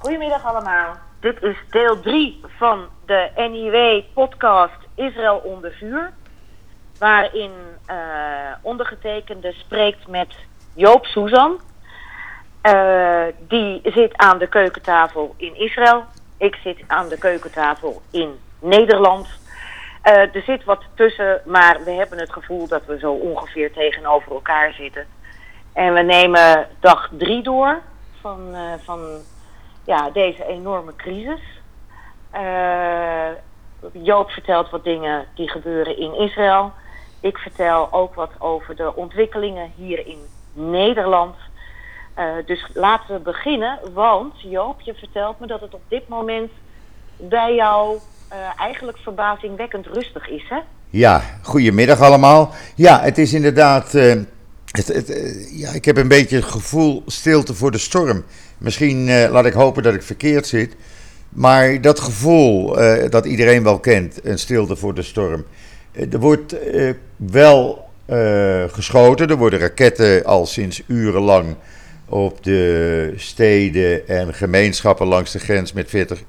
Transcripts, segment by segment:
Goedemiddag allemaal. Dit is deel 3 van de NIW-podcast Israël onder vuur. Waarin uh, ondergetekende spreekt met Joop Suzan. Uh, die zit aan de keukentafel in Israël. Ik zit aan de keukentafel in Nederland. Uh, er zit wat tussen, maar we hebben het gevoel dat we zo ongeveer tegenover elkaar zitten. En we nemen dag drie door van, van ja, deze enorme crisis. Uh, Joop vertelt wat dingen die gebeuren in Israël. Ik vertel ook wat over de ontwikkelingen hier in Nederland. Uh, dus laten we beginnen, want Joop, je vertelt me dat het op dit moment bij jou uh, eigenlijk verbazingwekkend rustig is, hè? Ja, goedemiddag allemaal. Ja, het is inderdaad. Het, ja, ik heb een beetje het gevoel stilte voor de storm. Misschien uh, laat ik hopen dat ik verkeerd zit. Maar dat gevoel uh, dat iedereen wel kent, een stilte voor de storm. Uh, er wordt wel geschoten. Er worden raketten al sinds urenlang op de steden en gemeenschappen langs de grens met 40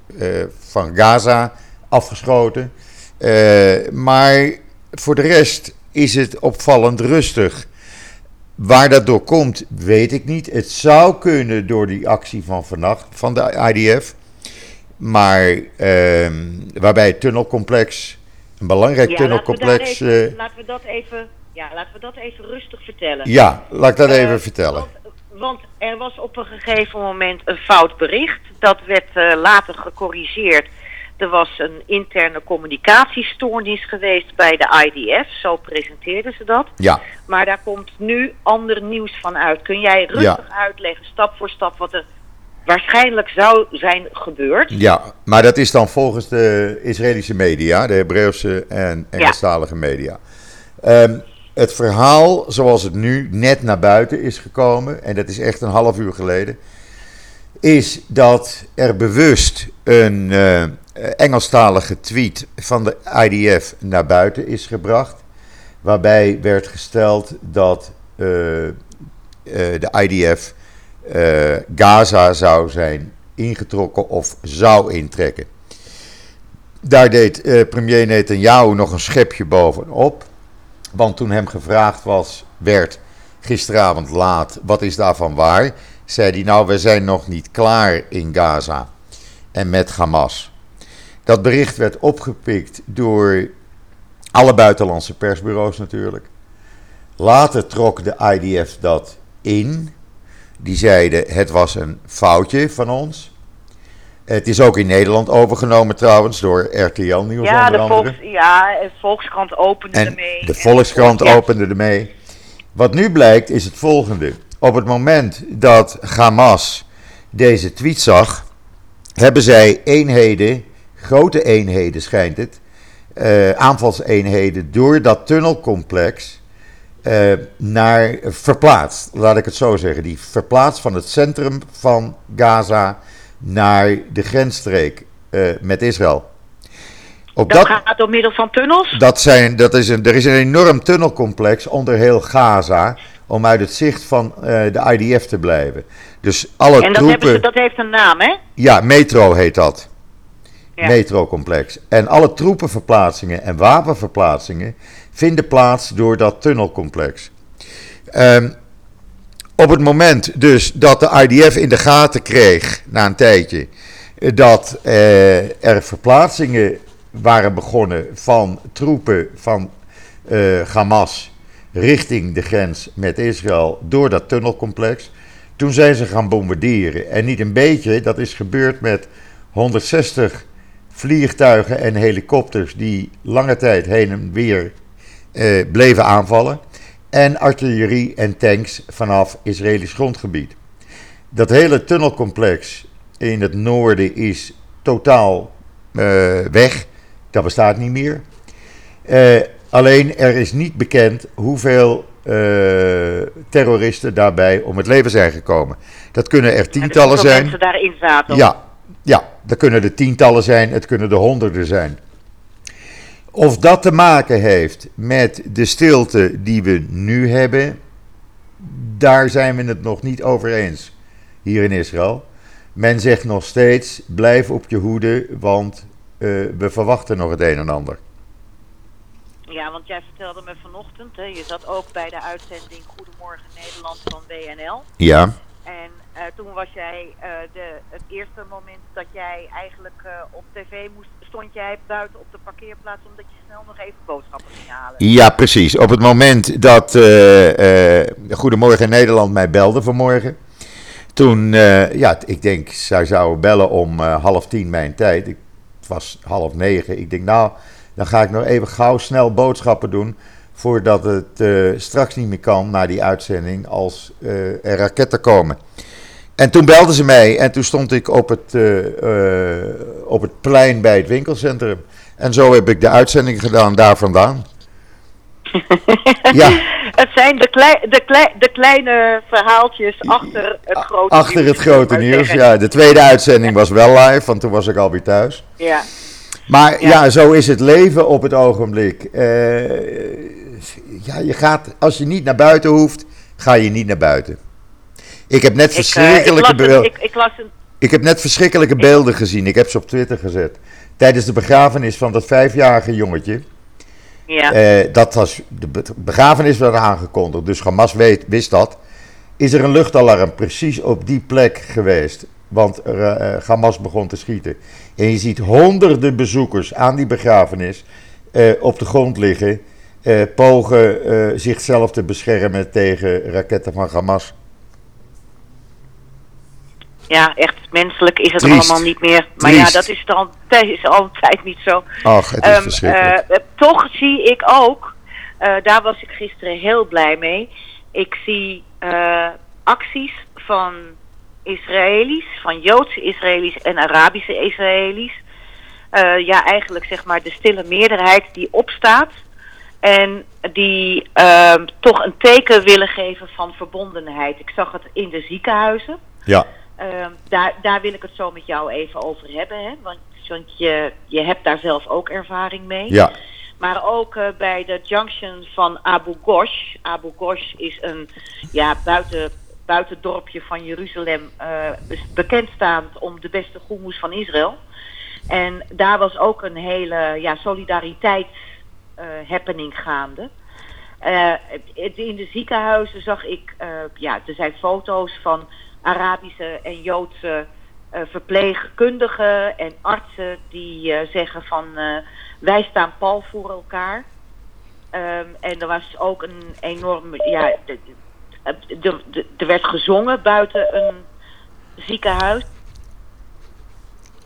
van Gaza afgeschoten. maar voor de rest is het opvallend rustig. Waar dat door komt, weet ik niet. Het zou kunnen door die actie van vannacht van de IDF. Maar uh, waarbij het tunnelcomplex, een belangrijk ja, tunnelcomplex. Laten we, even, uh, laten we, dat even, ja, laten we dat even rustig vertellen. Ja, laat ik dat uh, even vertellen. Want, want, er was op een gegeven moment een fout bericht. Dat werd uh, later gecorrigeerd. Er was een interne communicatiestoornis geweest bij de IDF, zo presenteerden ze dat. Ja. Maar daar komt nu ander nieuws van uit. Kun jij rustig ja. uitleggen, stap voor stap, wat er waarschijnlijk zou zijn gebeurd? Ja, maar dat is dan volgens de Israëlische media, de Hebreeuwse en Engelstalige ja. media. Um, het verhaal zoals het nu net naar buiten is gekomen, en dat is echt een half uur geleden, is dat er bewust een uh, Engelstalige tweet van de IDF naar buiten is gebracht. Waarbij werd gesteld dat uh, uh, de IDF Gaza zou zijn ingetrokken of zou intrekken. Daar deed premier Netanyahu nog een schepje bovenop. Want toen hem gevraagd was, werd gisteravond laat, wat is daarvan waar? Zei hij, nou, we zijn nog niet klaar in Gaza en met Hamas. Dat bericht werd opgepikt door alle buitenlandse persbureaus natuurlijk. Later trok de IDF dat in. Die zeiden het was een foutje van ons. Het is ook in Nederland overgenomen trouwens door RTL Nieuws ja, onder de andere. Volks, ja, de Volkskrant opende en ermee. De Volkskrant opende ermee. Wat nu blijkt is het volgende. Op het moment dat Hamas deze tweet zag, hebben zij eenheden, grote eenheden schijnt het, uh, aanvalseenheden door dat tunnelcomplex uh, naar verplaatst. Laat ik het zo zeggen. Die verplaatst van het centrum van Gaza naar de grensstreek uh, met Israël. Op dat, dat, gaat door middel van tunnels? Dat zijn, dat is een, er is een enorm tunnelcomplex onder heel Gaza om uit het zicht van uh, de IDF te blijven. Dus alle en dat, troepen... ze, dat heeft een naam, hè? Ja, metro heet dat. Metrocomplex. En alle troepenverplaatsingen en wapenverplaatsingen vinden plaats door dat tunnelcomplex. Um, op het moment dus dat de IDF in de gaten kreeg, na een tijdje, dat uh, er verplaatsingen waren begonnen van troepen van uh, Hamas richting de grens met Israël door dat tunnelcomplex. Toen zijn ze gaan bombarderen. En niet een beetje, dat is gebeurd met 160 vliegtuigen en helikopters die lange tijd heen en weer eh, bleven aanvallen. En artillerie en tanks vanaf Israëlisch grondgebied. Dat hele tunnelcomplex in het noorden is totaal uh, weg. Dat bestaat niet meer. Uh, alleen er is niet bekend hoeveel uh, terroristen daarbij om het leven zijn gekomen. Dat kunnen er tientallen dus zijn. mensen daarin zaten. Ja, ja, dat kunnen er tientallen zijn, het kunnen er honderden zijn. Of dat te maken heeft met de stilte die we nu hebben, daar zijn we het nog niet over eens hier in Israël. men zegt nog steeds: blijf op je hoede, want eh, we verwachten nog het een en ander. Ja, want jij vertelde me vanochtend, hè, je zat ook bij de uitzending Goedemorgen Nederland van WNL. Ja. En uh, toen was jij uh, de, het eerste moment dat jij eigenlijk uh, op tv moest, stond jij buiten op de parkeerplaats omdat je snel nog even boodschappen ging halen. Ja, precies. Op het moment dat Goedemorgen Nederland mij belde vanmorgen. Toen, ja, ik denk, zij zouden bellen om half tien mijn tijd. Het was half negen. Ik denk, nou, dan ga ik nog even gauw snel boodschappen doen. Voordat het straks niet meer kan na die uitzending als er raketten komen. En toen belden ze mij en toen stond ik op het, uh, op het plein bij het winkelcentrum. En zo heb ik de uitzending gedaan daar vandaan. ja. Het zijn de, klei, de, klei, de kleine verhaaltjes achter het grote Achter nieuws, het grote nieuws, ja. De tweede uitzending was wel live, want toen was ik alweer thuis. Ja. Maar ja. ja, zo is het leven op het ogenblik. Uh, ja, je gaat, als je niet naar buiten hoeft, ga je niet naar buiten. Ik heb net verschrikkelijke beelden. Ik, ik, ik, heb net verschrikkelijke beelden gezien. Ik heb ze op Twitter gezet. Tijdens de begrafenis van dat vijfjarige jongetje. Ja. Uh, dat was, de begrafenis werd aangekondigd, dus Hamas weet, wist dat. Is er een luchtalarm precies op die plek geweest? Want uh, Hamas begon te schieten. En je ziet honderden bezoekers aan die begrafenis uh, op de grond liggen. Uh, pogen zichzelf te beschermen tegen raketten van Hamas. Ja, echt menselijk is het Triest. allemaal niet meer. Maar Triest. ja, dat is, dan, dat is altijd niet zo. Ach, het is um, verschrikkelijk. toch zie ik ook, daar was ik gisteren heel blij mee. Ik zie acties van Israëli's, van Joodse Israëli's en Arabische Israëli's. Ja, eigenlijk zeg maar de stille meerderheid die opstaat. En die uh, toch een teken willen geven van verbondenheid. Ik zag het in de ziekenhuizen. Ja. Uh, daar, daar wil ik het zo met jou even over hebben. Hè? Want, want je, je hebt daar zelf ook ervaring mee. Ja. Maar ook uh, bij de junction van Abu Ghosh. Abu Ghosh is een ja, buiten buitendorpje van Jeruzalem uh, bekend staand om de beste goemoes van Israël. En daar was ook een hele ja, solidariteit uh, happening gaande. In de ziekenhuizen zag ik, ja, er zijn foto's van Arabische en Joodse verpleegkundigen en artsen die zeggen van wij staan pal voor elkaar. Um, en er was ook een enorme, ja, er werd gezongen buiten een ziekenhuis.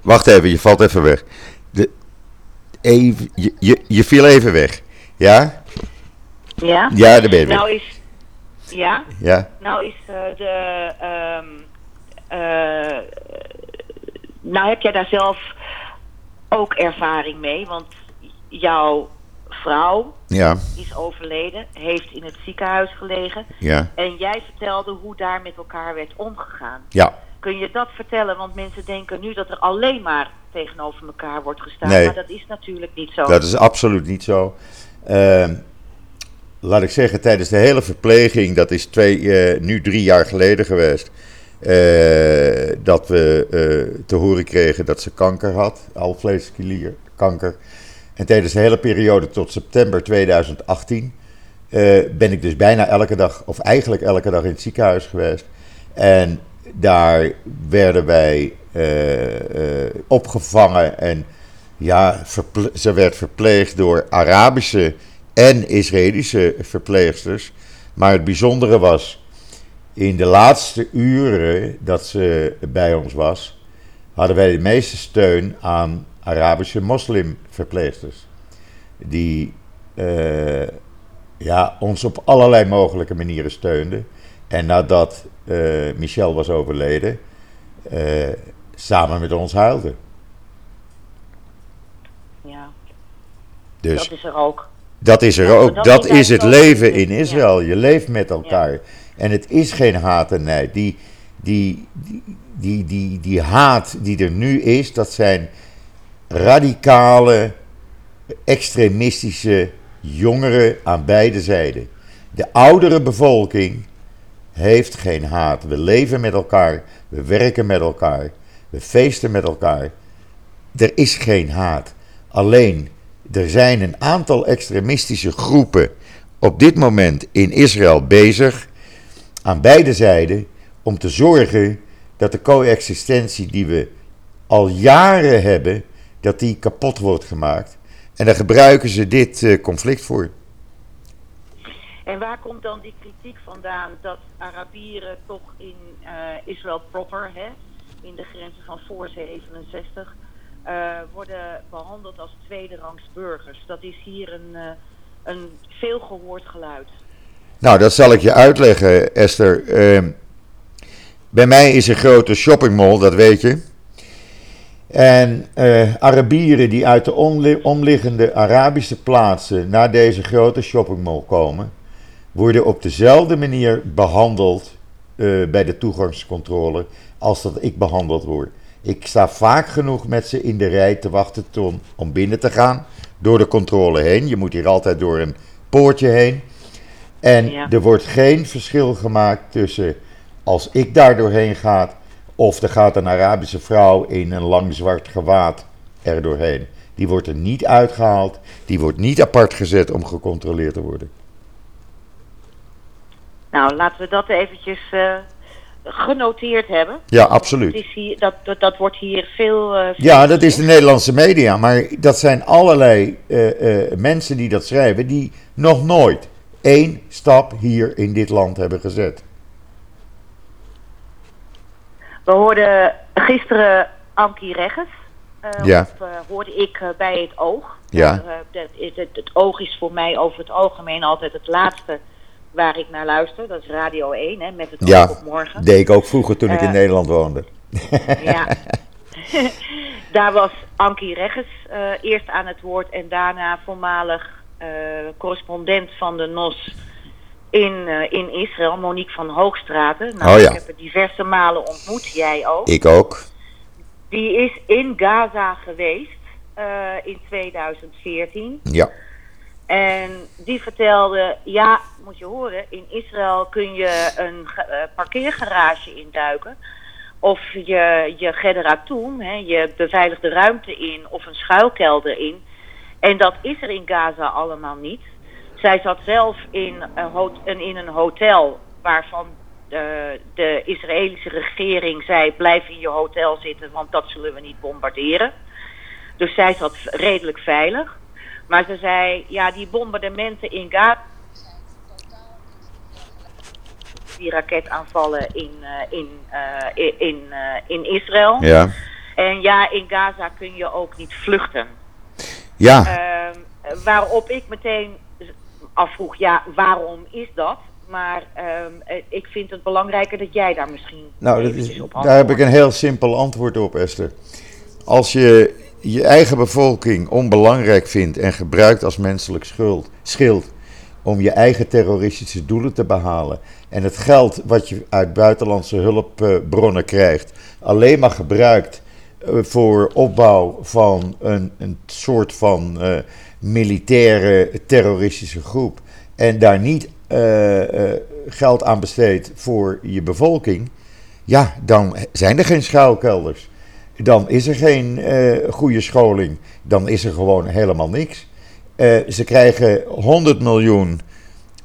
Wacht even, je valt even weg. De, even, je, je, je viel even weg. Ja? Ja? Ja, daar ben je Nou is... Ja? Ja. Nou is uh, de... Um, uh, nou heb jij daar zelf ook ervaring mee, want jouw vrouw ja. is overleden, heeft in het ziekenhuis gelegen. Ja. En jij vertelde hoe daar met elkaar werd omgegaan. Ja. Kun je dat vertellen? Want mensen denken nu dat er alleen maar tegenover elkaar wordt gestaan. Nee. Maar dat is natuurlijk niet zo. Dat is absoluut niet zo. Uh, laat ik zeggen, tijdens de hele verpleging, dat is twee, uh, nu drie jaar geleden geweest. Uh, dat we uh, te horen kregen dat ze kanker had, alvleesklierkanker. En tijdens de hele periode tot september 2018 uh, ben ik dus bijna elke dag, of eigenlijk elke dag in het ziekenhuis geweest. En daar werden wij opgevangen en ja, ze werd verpleegd door Arabische en Israëlische verpleegsters. Maar het bijzondere was, in de laatste uren dat ze bij ons was, hadden wij de meeste steun aan Arabische moslimverpleegsters. Die uh, ja, ons op allerlei mogelijke manieren steunden. En nadat uh, Michel was overleden, uh, samen met ons huilden. Ja. Dus, dat is er ook. Dat is er ook. Dat, dat is het leven in Israël. Ja. Je leeft met elkaar. Ja. En het is geen haat en nijd. Die, die, die, die, die, die haat die er nu is, dat zijn radicale, extremistische jongeren aan beide zijden. De oudere bevolking heeft geen haat. We leven met elkaar, we werken met elkaar. We feesten met elkaar. Er is geen haat. Alleen, er zijn een aantal extremistische groepen op dit moment in Israël bezig, aan beide zijden, om te zorgen dat de coexistentie die we al jaren hebben, dat die kapot wordt gemaakt. En daar gebruiken ze dit uh, conflict voor. En waar komt dan die kritiek vandaan dat Arabieren toch in uh, Israël proper, hè, in de grenzen van voor 67, uh, worden behandeld als tweederangs burgers? Dat is hier een, uh, een veelgehoord geluid. Nou, dat zal ik je uitleggen, Esther. Ehm, bij mij is een grote shoppingmall, dat weet je. En uh, Arabieren die uit de omliggende Arabische plaatsen naar deze grote shoppingmall komen, worden op dezelfde manier behandeld bij de toegangscontrole als dat ik behandeld word. Ik sta vaak genoeg met ze in de rij te wachten om, om binnen te gaan, door de controle heen. Je moet hier altijd door een poortje heen. En ja. er wordt geen verschil gemaakt tussen als ik daar doorheen ga of er gaat een Arabische vrouw in een lang zwart gewaad er doorheen. Die wordt er niet uitgehaald, die wordt niet apart gezet om gecontroleerd te worden. Nou, laten we dat eventjes uh, genoteerd hebben. Ja, absoluut. Dat, hier, dat, dat, dat, wordt hier veel, uh, veel Ja, dat is de Nederlandse media, maar dat zijn allerlei uh, mensen die dat schrijven die nog nooit één stap hier in dit land hebben gezet. We hoorden gisteren Ankie Regges. Ja. Of, hoorde ik bij het oog. Ja. Het, het, het, oog is voor mij over het algemeen altijd het laatste waar ik naar luister. Dat is Radio 1, hè, met het ja, op morgen. deed ik ook vroeger toen ik in Nederland woonde. ja. Daar was Ankie Regges eerst aan het woord en daarna voormalig correspondent van de NOS in, uh, in Israël, Monique van Hoogstraten. Nou, oh, ja. Ik heb haar diverse malen ontmoet, jij ook. Ik ook. Die is in Gaza geweest uh, in 2014. Ja. En die vertelde, ja, moet je horen, in Israël kun je een uh, parkeergarage induiken. Of je, je hè, je beveiligde ruimte in of een schuilkelder in. En dat is er in Gaza allemaal niet. Zij zat zelf in een, in een hotel waarvan de, de Israëlische regering zei: blijf in je hotel zitten, want dat zullen we niet bombarderen. Dus zij zat redelijk veilig. Maar ze zei: ja, die bombardementen in Gaza. Die raketaanvallen in, uh, in, uh, in, uh, in Israël. Ja. En ja, in Gaza kun je ook niet vluchten. Ja. Ehm, waarop ik meteen afvroeg, ja, waarom is dat? Maar um, ik vind het belangrijker dat jij daar misschien nou, dat is, op Daar heb ik een heel simpel antwoord op, Esther. Als je je eigen bevolking onbelangrijk vindt en gebruikt als menselijk schuld, schild om je eigen terroristische doelen te behalen en het geld wat je uit buitenlandse hulpbronnen krijgt alleen maar gebruikt voor opbouw van een, een soort van uh, militaire terroristische groep en daar niet uh, geld aan besteedt voor je bevolking, ja, dan zijn er geen schuilkelders. Dan is er geen goede scholing. Dan is er gewoon helemaal niks. ze krijgen 100 miljoen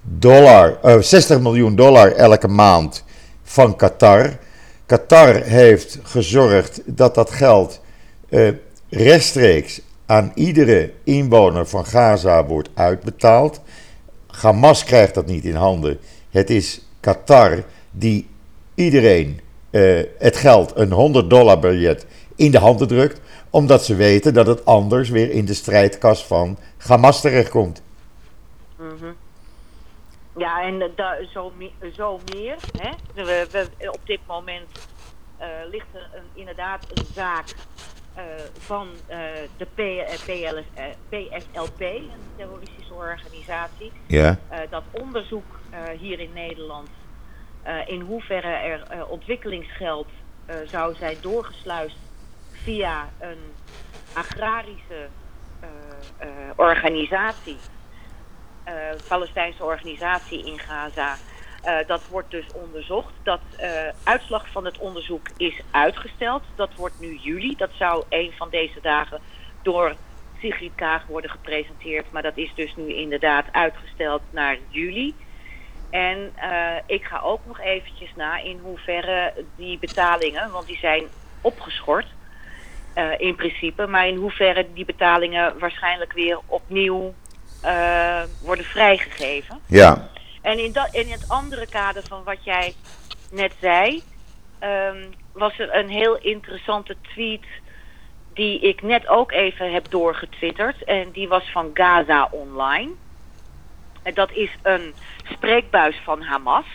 dollar, 60 miljoen dollar elke maand van Qatar. Qatar heeft gezorgd dat dat geld rechtstreeks aan iedere inwoner van Gaza wordt uitbetaald. Hamas krijgt dat niet in handen. Het is Qatar die iedereen uh, het geld, een 100 dollar biljet, in de handen drukt. Omdat ze weten dat het anders weer in de strijdkas van Hamas terechtkomt. Mm -hmm. Ja, en da, zo, zo meer. Hè? We, we, op dit moment uh, ligt er een, inderdaad een zaak uh, van uh, de PLS, PFLP, een terroristische organisatie. Ja. dat onderzoek hier in Nederland in hoeverre er ontwikkelingsgeld zou zijn doorgesluist via een agrarische organisatie, Palestijnse organisatie in Gaza. dat wordt dus onderzocht. Dat uitslag van het onderzoek is uitgesteld. Dat wordt nu juli. Dat zou een van deze dagen door Sigrid Kaag worden gepresenteerd. Maar dat is dus nu inderdaad uitgesteld naar juli. En ik ga ook nog eventjes na in hoeverre die betalingen, want die zijn opgeschort uh, in principe. Maar in hoeverre die betalingen waarschijnlijk weer opnieuw uh, worden vrijgegeven. Ja. En in, dat, in het andere kader van wat jij net zei, um, was er een heel interessante tweet die ik net ook even heb doorgetwitterd. En die was van Gaza Online. Dat is een spreekbuis van Hamas.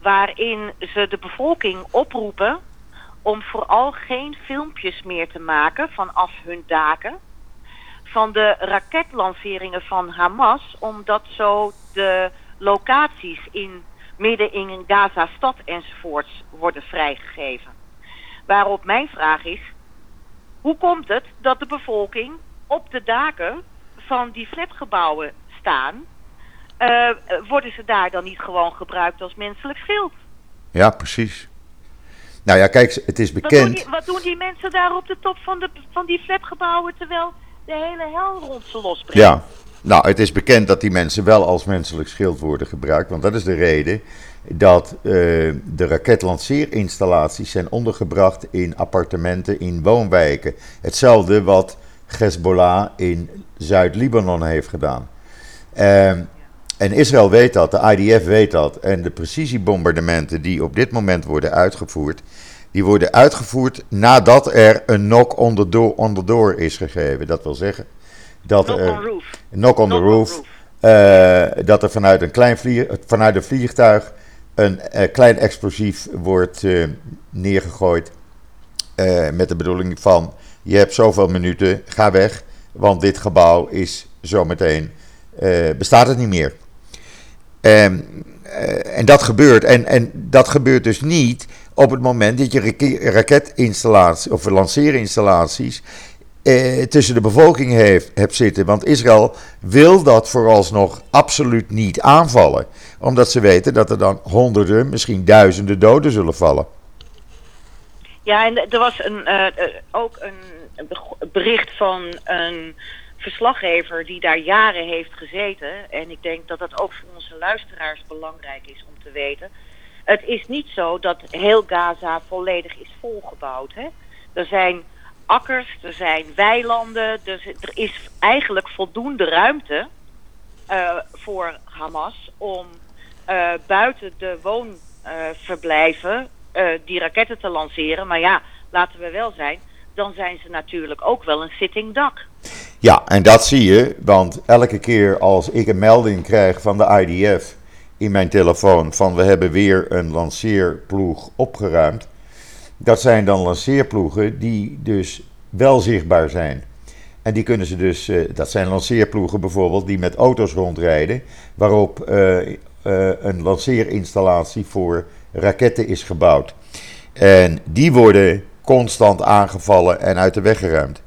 Waarin ze de bevolking oproepen om vooral geen filmpjes meer te maken vanaf hun daken van de raketlanceringen van Hamas, omdat zo de locaties in midden in Gaza-stad enzovoorts worden vrijgegeven. Waarop mijn vraag is, hoe komt het dat de bevolking op de daken van die flatgebouwen staan? Uh, worden ze daar dan niet gewoon gebruikt als menselijk schild? Ja, precies. Nou ja, kijk, het is bekend. Wat doen die, wat doen die mensen daar op de top van, de, van die flatgebouwen terwijl de hele hel rond ze losbrengt? Ja, nou, het is bekend dat die mensen wel als menselijk schild worden gebruikt. Want dat is de reden dat uh, de raketlanceerinstallaties zijn ondergebracht in appartementen in woonwijken. Hetzelfde wat Hezbollah in Zuid-Libanon heeft gedaan. Uh, en Israël weet dat, de IDF weet dat. En de precisiebombardementen die op dit moment worden uitgevoerd, die worden uitgevoerd nadat er een knock on the door, on the door is gegeven. Dat wil zeggen dat knock er, on roof. Knock on the roof. Uh, dat er vanuit een, klein vlieg, vanuit een vliegtuig een uh, klein explosief wordt uh, neergegooid. met de bedoeling van: je hebt zoveel minuten, ga weg. Want dit gebouw is zometeen. Bestaat het niet meer. Um, en dat gebeurt. En, en dat gebeurt dus niet op het moment dat je raketinstallaties of lanceerinstallaties eh, tussen de bevolking heeft, hebt zitten. Want Israël wil dat vooralsnog absoluut niet aanvallen. Omdat ze weten dat er dan honderden, misschien duizenden doden zullen vallen. Ja, en er was een, ook een bericht van een verslaggever die daar jaren heeft gezeten. En ik denk dat dat ook voor onze luisteraars belangrijk is om te weten. Het is niet zo dat heel Gaza volledig is volgebouwd. Hè? Er zijn akkers, er zijn weilanden. er is eigenlijk voldoende ruimte uh, voor Hamas om uh, buiten de woonverblijven uh, die raketten te lanceren. Maar ja, laten we wel zijn, dan zijn ze natuurlijk ook wel een sitting dak. Ja, en dat zie je, want elke keer als ik een melding krijg van de IDF in mijn telefoon van we hebben weer een lanceerploeg opgeruimd, dat zijn dan lanceerploegen die dus wel zichtbaar zijn. En die kunnen ze dus, uh, dat zijn lanceerploegen bijvoorbeeld die met auto's rondrijden, waarop uh, uh, een lanceerinstallatie voor raketten is gebouwd. En die worden constant aangevallen en uit de weg geruimd.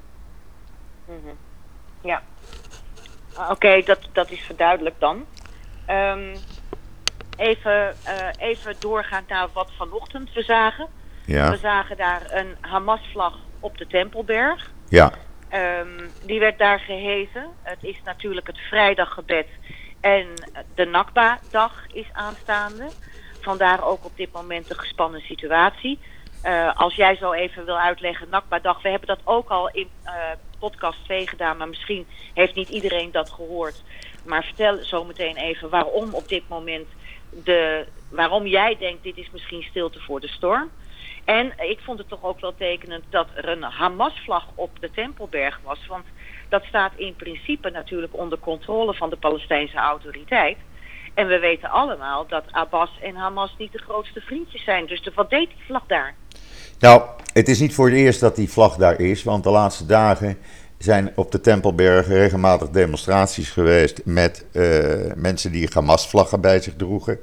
Ja. Ah, oké, dat, dat is verduidelijk dan. Um, even, uh, even doorgaan naar wat vanochtend we zagen. Ja. We zagen daar een Hamas-vlag op de Tempelberg. Ja. Um, die werd daar gehezen. Het is natuurlijk het vrijdaggebed en de Nakba-dag is aanstaande. Vandaar ook op dit moment de gespannen situatie. Uh, als jij zo even wil uitleggen, Nakba-dag, we hebben dat ook al in uh, podcast 2 gedaan, maar misschien heeft niet iedereen dat gehoord. Maar vertel zo meteen even waarom op dit moment de, waarom jij denkt dit is misschien stilte voor de storm. En ik vond het toch ook wel tekenend dat er een Hamas-vlag op de Tempelberg was. Want dat staat in principe natuurlijk onder controle van de Palestijnse autoriteit. En we weten allemaal dat Abbas en Hamas niet de grootste vriendjes zijn. Dus wat deed die vlag daar? Nou, het is niet voor het eerst dat die vlag daar is, want de laatste dagen zijn op de Tempelberg regelmatig demonstraties geweest met uh, mensen die Hamas-vlaggen bij zich droegen.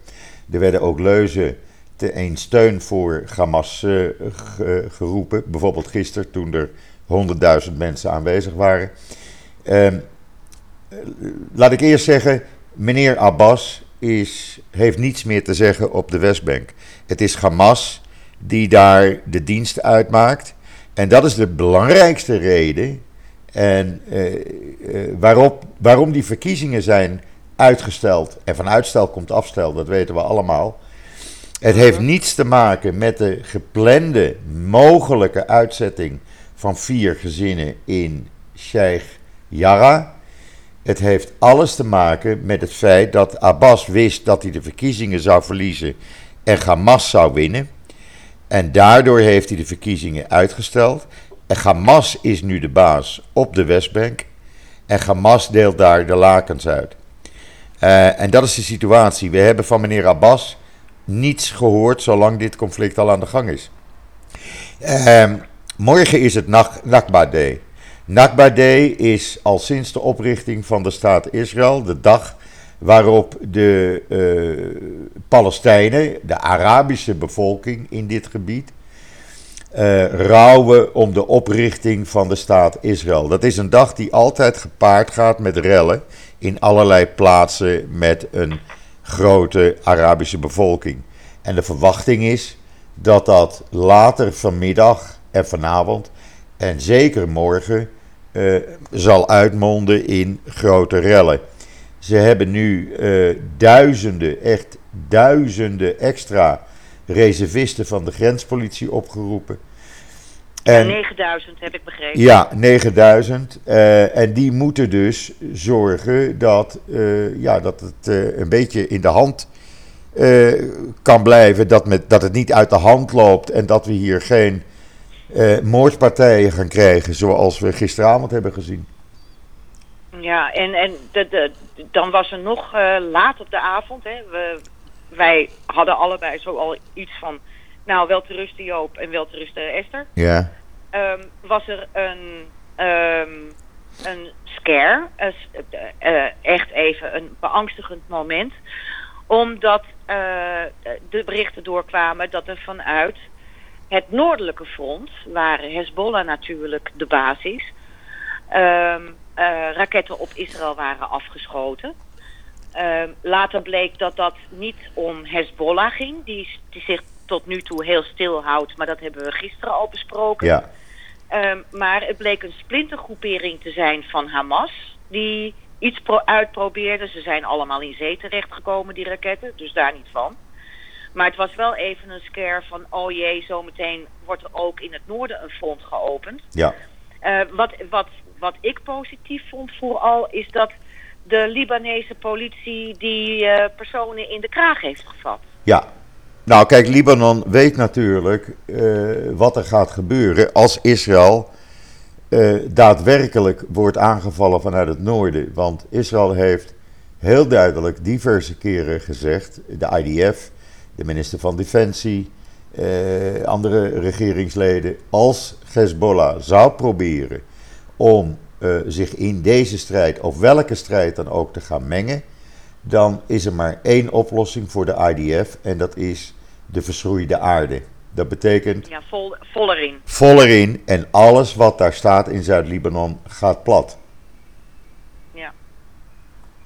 Er werden ook leuzen te een steun voor Hamas uh, geroepen. Bijvoorbeeld gisteren toen er 100.000 mensen aanwezig waren. Uh, laat ik eerst zeggen, meneer Abbas is, heeft niets meer te zeggen op de Westbank. Het is Hamas die daar de dienst uitmaakt. En dat is de belangrijkste reden en, uh, uh, waarop, waarom die verkiezingen zijn uitgesteld. En van uitstel komt afstel, dat weten we allemaal. Het heeft niets te maken met de geplande mogelijke uitzetting van vier gezinnen in Sheikh Jarrah. Het heeft alles te maken met het feit dat Abbas wist dat hij de verkiezingen zou verliezen en Hamas zou winnen. En daardoor heeft hij de verkiezingen uitgesteld. En Hamas is nu de baas op de Westbank. En Hamas deelt daar de lakens uit. Uh, en dat is de situatie. We hebben van meneer Abbas niets gehoord zolang dit conflict al aan de gang is. Uh, morgen is het Nakba Day. Nakba Day is al sinds de oprichting van de staat Israël de dag waarop de uh, Palestijnen, de Arabische bevolking in dit gebied, uh, rouwen om de oprichting van de staat Israël. Dat is een dag die altijd gepaard gaat met rellen in allerlei plaatsen met een grote Arabische bevolking. En de verwachting is dat dat later vanmiddag en vanavond en zeker morgen uh, zal uitmonden in grote rellen. Ze hebben nu uh, duizenden, echt duizenden extra reservisten van de grenspolitie opgeroepen. En, 9000 heb ik begrepen. Ja, 9000. Uh, en die moeten dus zorgen dat, uh, ja, dat het uh, een beetje in de hand kan blijven. Dat, met, dat het niet uit de hand loopt en dat we hier geen moordpartijen gaan krijgen zoals we gisteravond hebben gezien. Ja, en, en de, de, dan was er nog laat op de avond. Hè, we, wij hadden allebei zo al iets van nou, wel te rusten Joop en wel te rusten Esther. Ja. Um, was er een, um, een scare, uh, uh, echt even een beangstigend moment. Omdat de berichten doorkwamen dat er vanuit het noordelijke front, waar Hezbollah natuurlijk de basis, um, raketten op Israël waren afgeschoten. later bleek dat dat niet om Hezbollah ging, die, die zich tot nu toe heel stil houdt. Maar dat hebben we gisteren al besproken. Ja. Um, maar het bleek een splintergroepering te zijn van Hamas. Die iets uitprobeerde. Ze zijn allemaal in zee terechtgekomen, die raketten. Dus daar niet van. Maar het was wel even een scare van... oh jee, zometeen wordt er ook in het noorden een front geopend. Ja. Uh, wat, wat, wat ik positief vond vooral... is dat de Libanese politie die uh, personen in de kraag heeft gevat. Ja, nou, kijk, Libanon weet natuurlijk uh, wat er gaat gebeuren als Israël uh, daadwerkelijk wordt aangevallen vanuit het noorden. Want Israël heeft heel duidelijk diverse keren gezegd, de IDF, de minister van Defensie, andere regeringsleden, als Hezbollah zou proberen om zich in deze strijd, of welke strijd dan ook, te gaan mengen, dan is er maar één oplossing voor de IDF en dat is de verschroeide aarde. Dat betekent. Ja, vol, vol erin. Vol erin en alles wat daar staat in Zuid-Libanon gaat plat. Ja.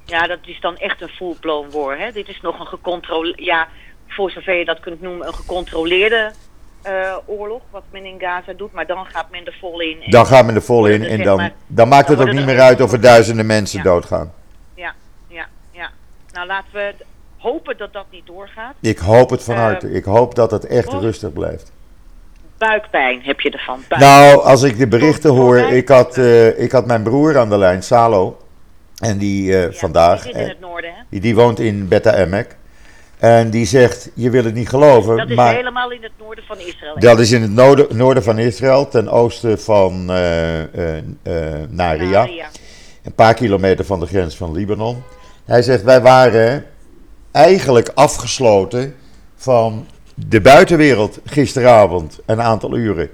Ja, dat is dan echt een full-blown war. Hè? Dit is nog een gecontroleerde. Ja, voor zover je dat kunt noemen, een gecontroleerde uh, oorlog, wat men in Gaza doet, maar dan gaat men er vol in. Dan gaat men er vol in en dan, dan maakt het ook niet meer uit of er duizenden mensen ja. doodgaan. Ja, ja, ja. Nou, laten we hopen dat dat niet doorgaat. Ik hoop het van harte. Uh, ik hoop dat het echt oh. rustig blijft. Buikpijn heb je ervan? Buikpijn. Nou, als ik de berichten hoor. Ik had, uh, ik had mijn broer aan de lijn, Salo. En die ja, vandaag. Die, zit in het noorden, hè? Die, die woont in Beta Emek. En die zegt, je wil het niet geloven. Dat is maar helemaal in het noorden van Israël. Dat is in het noorden, noorden van Israël, ten oosten van uh, uh, uh, Naria. Naria. Een paar kilometer van de grens van Libanon. Hij zegt, wij waren eigenlijk afgesloten van de buitenwereld gisteravond, een aantal uren.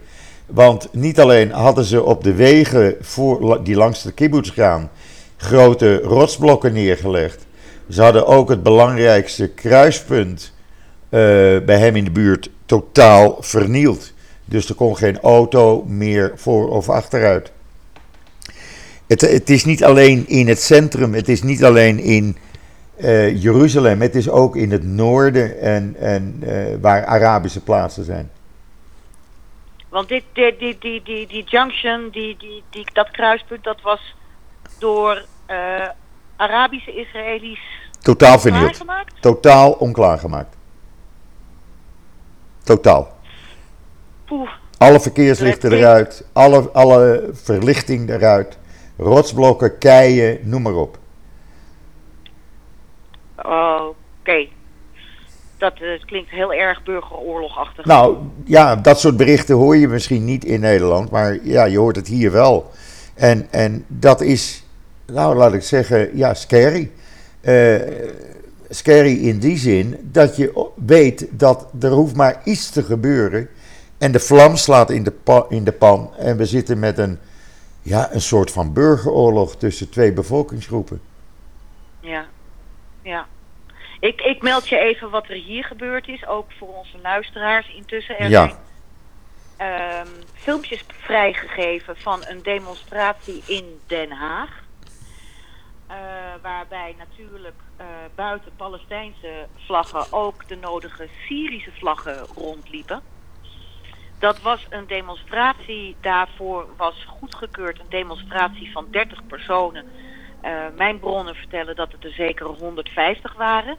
Want niet alleen hadden ze op de wegen voor, die langs de kibbutz gaan grote rotsblokken neergelegd. Ze hadden ook het belangrijkste kruispunt uh, bij hem in de buurt totaal vernield. Dus er kon geen auto meer voor of achteruit. Het, het is niet alleen in het centrum, het is niet alleen in eh, Jeruzalem. Het is ook in het noorden en, en eh, waar Arabische plaatsen zijn. Want dit, dit, die, die, die, die junction, die, die, die, dat kruispunt, dat was door eh, Arabische Israëli's Totaal vernield. Totaal onklaargemaakt. Totaal. Poeh, Alle verkeerslichten eruit, alle, alle verlichting eruit, rotsblokken, keien, noem maar op. oké. Dat eh, klinkt heel erg burgeroorlogachtig. Nou ja, dat soort berichten hoor je misschien niet in Nederland, maar ja, je hoort het hier wel. En, en dat is, nou laat ik zeggen, ja, scary. Eh, scary in die zin dat je weet dat er hoeft maar iets te gebeuren en de vlam slaat in de, pa- in de pan en we zitten met een, ja, een soort van burgeroorlog tussen twee bevolkingsgroepen. Ja, ja. Ik, ik meld je even wat er hier gebeurd is, ook voor onze luisteraars intussen. Er Ja. zijn ehm, filmpjes vrijgegeven van een demonstratie in Den Haag. Eh, waarbij natuurlijk eh, buiten Palestijnse vlaggen ook de nodige Syrische vlaggen rondliepen. Dat was een demonstratie, daarvoor was goedgekeurd een demonstratie van 30 personen. Eh, mijn bronnen vertellen dat het er zeker 150 waren.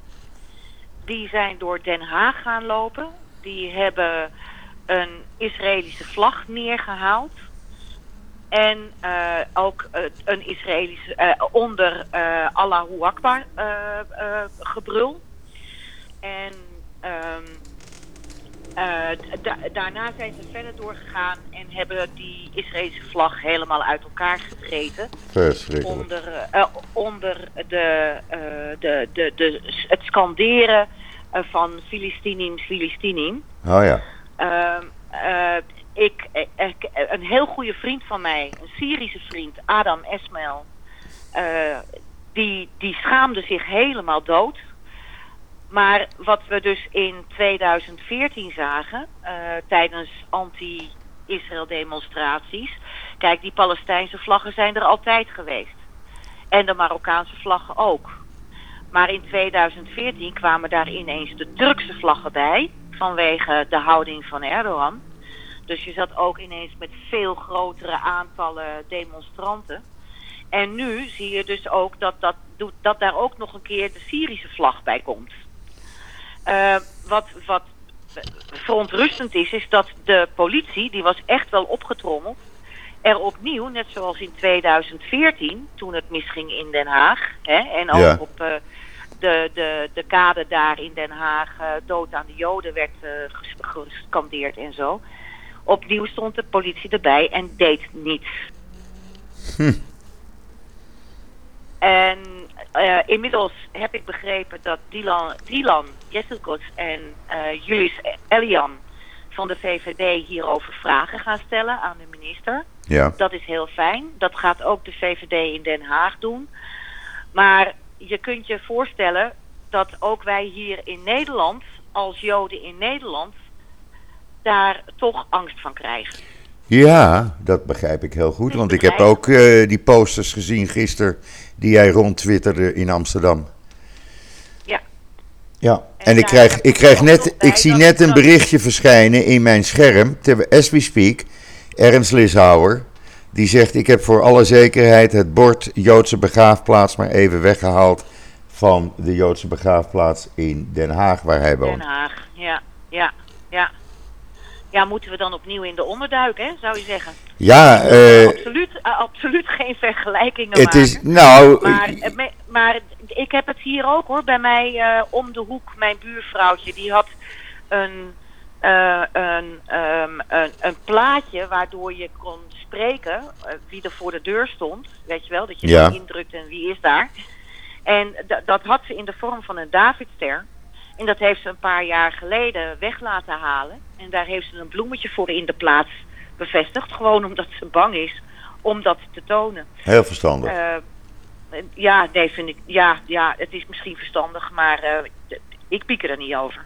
Die zijn door Den Haag gaan lopen. Die hebben een Israëlische vlag neergehaald. En eh, ook eh, een Israëlische eh, onder Allahu Akbar gebrul. En ehm, eh, da- daarna zijn ze verder doorgegaan en hebben die Israëlische vlag helemaal uit elkaar Verschrikkelijk. onder, onder de, de, de, de, het scanderen van Filistinim, Filistinim. Oh ja. Eh, ik, eh, ik- een heel goede vriend van mij, een Syrische vriend, Adam Esmail, eh, die, die schaamde zich helemaal dood. Maar wat we dus in 2014 zagen, eh, tijdens anti-Israël demonstraties. Kijk, die Palestijnse vlaggen zijn er altijd geweest. En de Marokkaanse vlaggen ook. Maar in 2014 kwamen daar ineens de Turkse vlaggen bij. Vanwege de houding van Erdogan. Dus je zat ook ineens met veel grotere aantallen demonstranten. En nu zie je dus ook dat, dat, doet- dat daar ook nog een keer de Syrische vlag bij komt. Eh, wat, wat verontrustend is, is dat de politie, die was echt wel opgetrommeld, er opnieuw, net zoals in 2014, toen het misging in Den Haag, hè, en ook Ja. op eh, de, de, de kade daar in Den Haag, eh, dood aan de Joden werd ges- gescandeerd en zo. Opnieuw stond de politie erbij en deed niets. En eh, inmiddels heb ik begrepen dat Dylan, Dylan Jesselkots en eh Julius Elian van de VVD hierover vragen gaan stellen aan de minister. Ja. Dat is heel fijn. Dat gaat ook de VVD in Den Haag doen. Maar je kunt je voorstellen dat ook wij hier in Nederland, als Joden in Nederland, daar toch angst van krijgen. Ja, dat begrijp ik heel goed. Ik Want ik heb ook eh, die posters gezien gisteren die jij rondtwitterde in Amsterdam. Ja. Ja, En en ik krijg, ik krijg net, ik zie net een dat- berichtje verschijnen in mijn scherm, ter, as we speak. Ernst Lishouwer, die zegt: Ik heb voor alle zekerheid het bord Joodse begraafplaats maar even weggehaald van de Joodse begraafplaats in Den Haag, waar hij Den woont. Haag, ja, ja, ja. Ja, moeten we dan opnieuw in de onderduik, hè, zou je zeggen? Ja, eh, absoluut, eh, absoluut geen vergelijkingen het maken. is, nou, Maar, eh, me- maar ik heb het hier ook hoor, bij mij eh, om de hoek, mijn buurvrouwtje, die had een, eh, een, ehm, een, een plaatje waardoor je kon spreken eh, wie er voor de deur stond. Weet je wel, dat je Ja. indrukt en wie is daar. En dat had ze in de vorm van een Davidster. En dat heeft ze een paar jaar geleden weg laten halen. En daar heeft ze een bloemetje voor in de plaats bevestigd. Gewoon omdat ze bang is om dat te tonen. heel verstandig. Eh, ja, nee, vind ik. Ja, ja, het is misschien verstandig, maar eh, ik piek er niet over.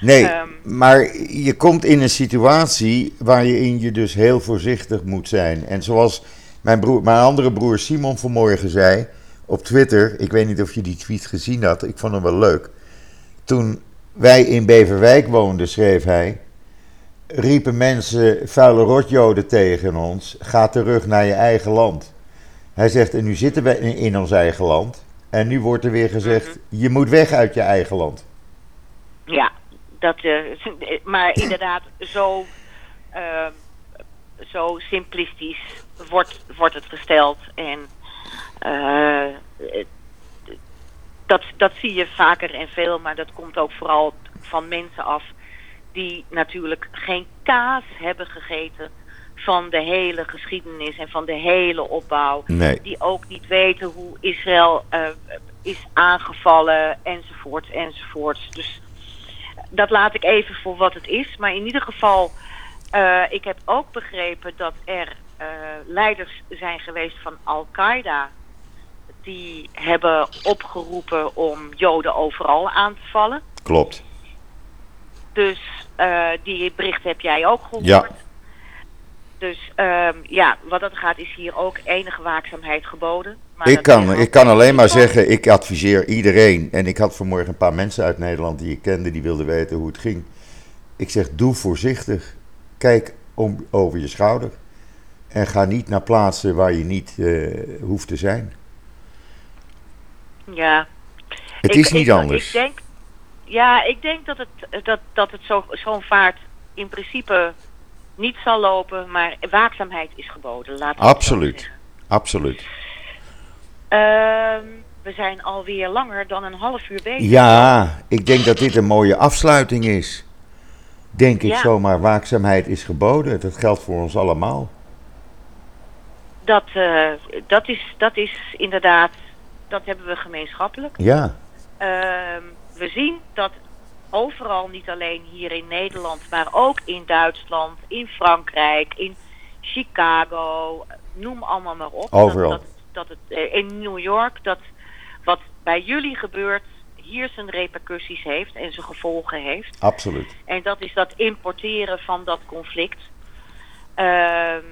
Nee, Ehm. maar je komt in een situatie waarin je dus heel voorzichtig moet zijn. En zoals mijn, broer, mijn andere broer Simon vanmorgen zei, op Twitter. Ik weet niet of je die tweet gezien had. Ik vond hem wel leuk. Toen wij in Beverwijk woonden, schreef hij. Riepen mensen vuile rotjoden tegen ons. Ga terug naar je eigen land. Hij zegt, en nu zitten we in ons eigen land. En nu wordt er weer gezegd, Mhm. je moet weg uit je eigen land. Ja, dat, eh, maar inderdaad, zo, eh, zo simplistisch wordt, wordt het gesteld. En eh, dat, dat zie je vaker en veel, maar dat komt ook vooral van mensen af die natuurlijk geen kaas hebben gegeten van de hele geschiedenis en van de hele opbouw. Nee. Die ook niet weten hoe Israël eh, is aangevallen enzovoort enzovoort. Dus dat laat ik even voor wat het is. Maar in ieder geval, eh, ik heb ook begrepen dat er eh, leiders zijn geweest van Al-Qaeda. Die hebben opgeroepen om Joden overal aan te vallen. Klopt. Dus eh, die bericht heb jij ook gehoord. Ja. Dus ehm, ja, wat dat gaat is hier ook enige waakzaamheid geboden. Maar Ik kan, ik kan alleen maar zeggen, ik adviseer iedereen. En ik had vanmorgen een paar mensen uit Nederland die ik kende, die wilden weten hoe het ging. Ik zeg, doe voorzichtig. Kijk om, over je schouder. En ga niet naar plaatsen waar je niet eh, hoeft te zijn. Ja. Het Ik- is niet ik- anders. Ik denk, ja, ik denk dat het, dat, dat het zo, zo'n vaart in principe niet zal lopen, maar waakzaamheid is geboden. Zo Absoluut. Absoluut. Ehm, we zijn alweer langer dan een half uur bezig. Ja, ik denk dat dit een mooie afsluiting is. Denk ik zomaar, waakzaamheid is geboden. Dat geldt voor ons allemaal. Dat, eh, dat, is, dat is inderdaad, dat hebben we gemeenschappelijk. Ja, Ehm, we zien dat overal, niet alleen hier in Nederland, maar ook in Duitsland, in Frankrijk, in Chicago, noem allemaal maar op. Overal. Dat, dat, dat het, eh, in New York, dat wat bij jullie gebeurt, hier zijn repercussies heeft en zijn gevolgen heeft. absoluut. En dat is dat importeren van dat conflict. Ehm,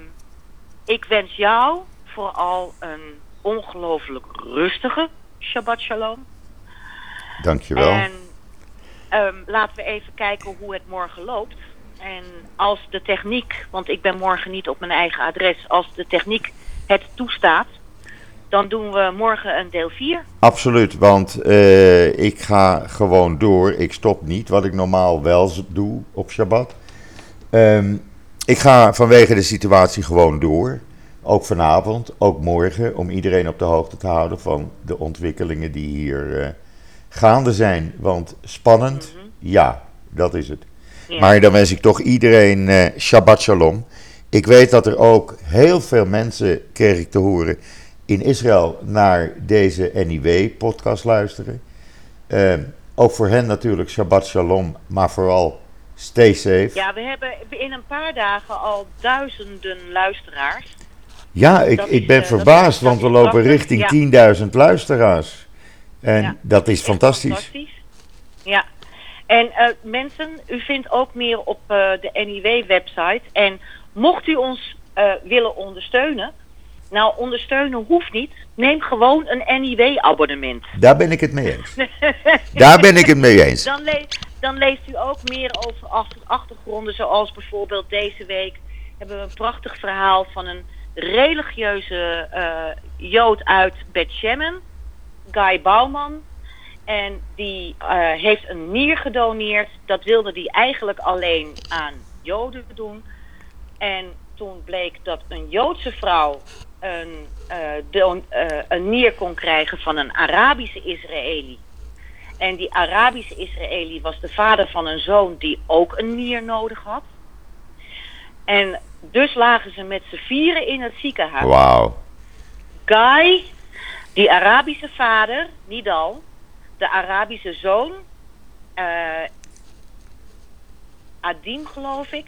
ik wens jou vooral een ongelooflijk rustige Shabbat Shalom. Dankjewel. En ehm, laten we even kijken hoe het morgen loopt. En als de techniek, want ik ben morgen niet op mijn eigen adres, als de techniek het toestaat, dan doen we morgen een deel 4. Absoluut, want eh, ik ga gewoon door. Ik stop niet, wat ik normaal wel doe op Shabbat. Ehm, ik ga vanwege de situatie gewoon door. Ook vanavond, ook morgen, om iedereen op de hoogte te houden van de ontwikkelingen die hier eh, gaande zijn. Want spannend, ja, dat is het. Ja. Maar dan wens ik toch iedereen eh, Shabbat Shalom. Ik weet dat er ook heel veel mensen, kreeg ik te horen, in Israël naar deze NIW-podcast luisteren. Eh, ook voor hen natuurlijk Shabbat Shalom, maar vooral stay safe. Ja, we hebben in een paar dagen al duizenden luisteraars. Ik, dat ik is, ben eh, verbaasd, want we lopen prachtig, richting ja. 10.000 luisteraars. En Ja, dat is fantastisch. fantastisch. Ja. En eh, mensen, u vindt ook meer op eh, de NIW-website. En mocht u ons willen ondersteunen, nou ondersteunen hoeft niet. Neem gewoon een NIW-abonnement. Daar ben ik het mee eens. Daar ben ik het mee eens. Dan, le- dan leest u ook meer over ach- achtergronden, zoals bijvoorbeeld deze week hebben we een prachtig verhaal van een religieuze eh, Jood uit Bethlehem, Guy Bouwman. En die eh, heeft een nier gedoneerd. Dat wilde hij eigenlijk alleen aan Joden doen. En toen bleek dat een Joodse vrouw een, eh, een nier kon krijgen van een Arabische Israëli. En die Arabische Israëli was de vader van een zoon die ook een nier nodig had. En dus lagen ze met z'n vieren in het ziekenhuis. Wauw. Guy, die Arabische vader, Nidal, de Arabische zoon, eh Adim geloof ik,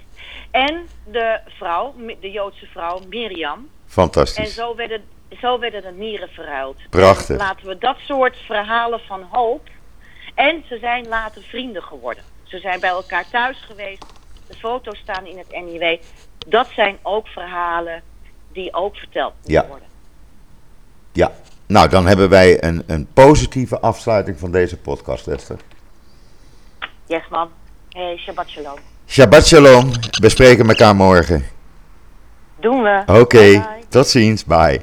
en de vrouw, de Joodse vrouw Mirjam. En Fantastisch. zo werden, zo werden de nieren verruild. Prachtig. En laten we dat soort verhalen van hoop. En ze zijn later vrienden geworden. Ze zijn bij elkaar thuis geweest. De foto's staan in het NIW. Dat zijn ook verhalen die ook verteld moeten Ja. worden. Ja, Nou, dan hebben wij een, een positieve afsluiting van deze podcast, Esther. Yes, man. Hey, Shabbat Shalom. Shabbat Shalom. We spreken elkaar morgen. Doen we. Oké, tot ziens. Bye.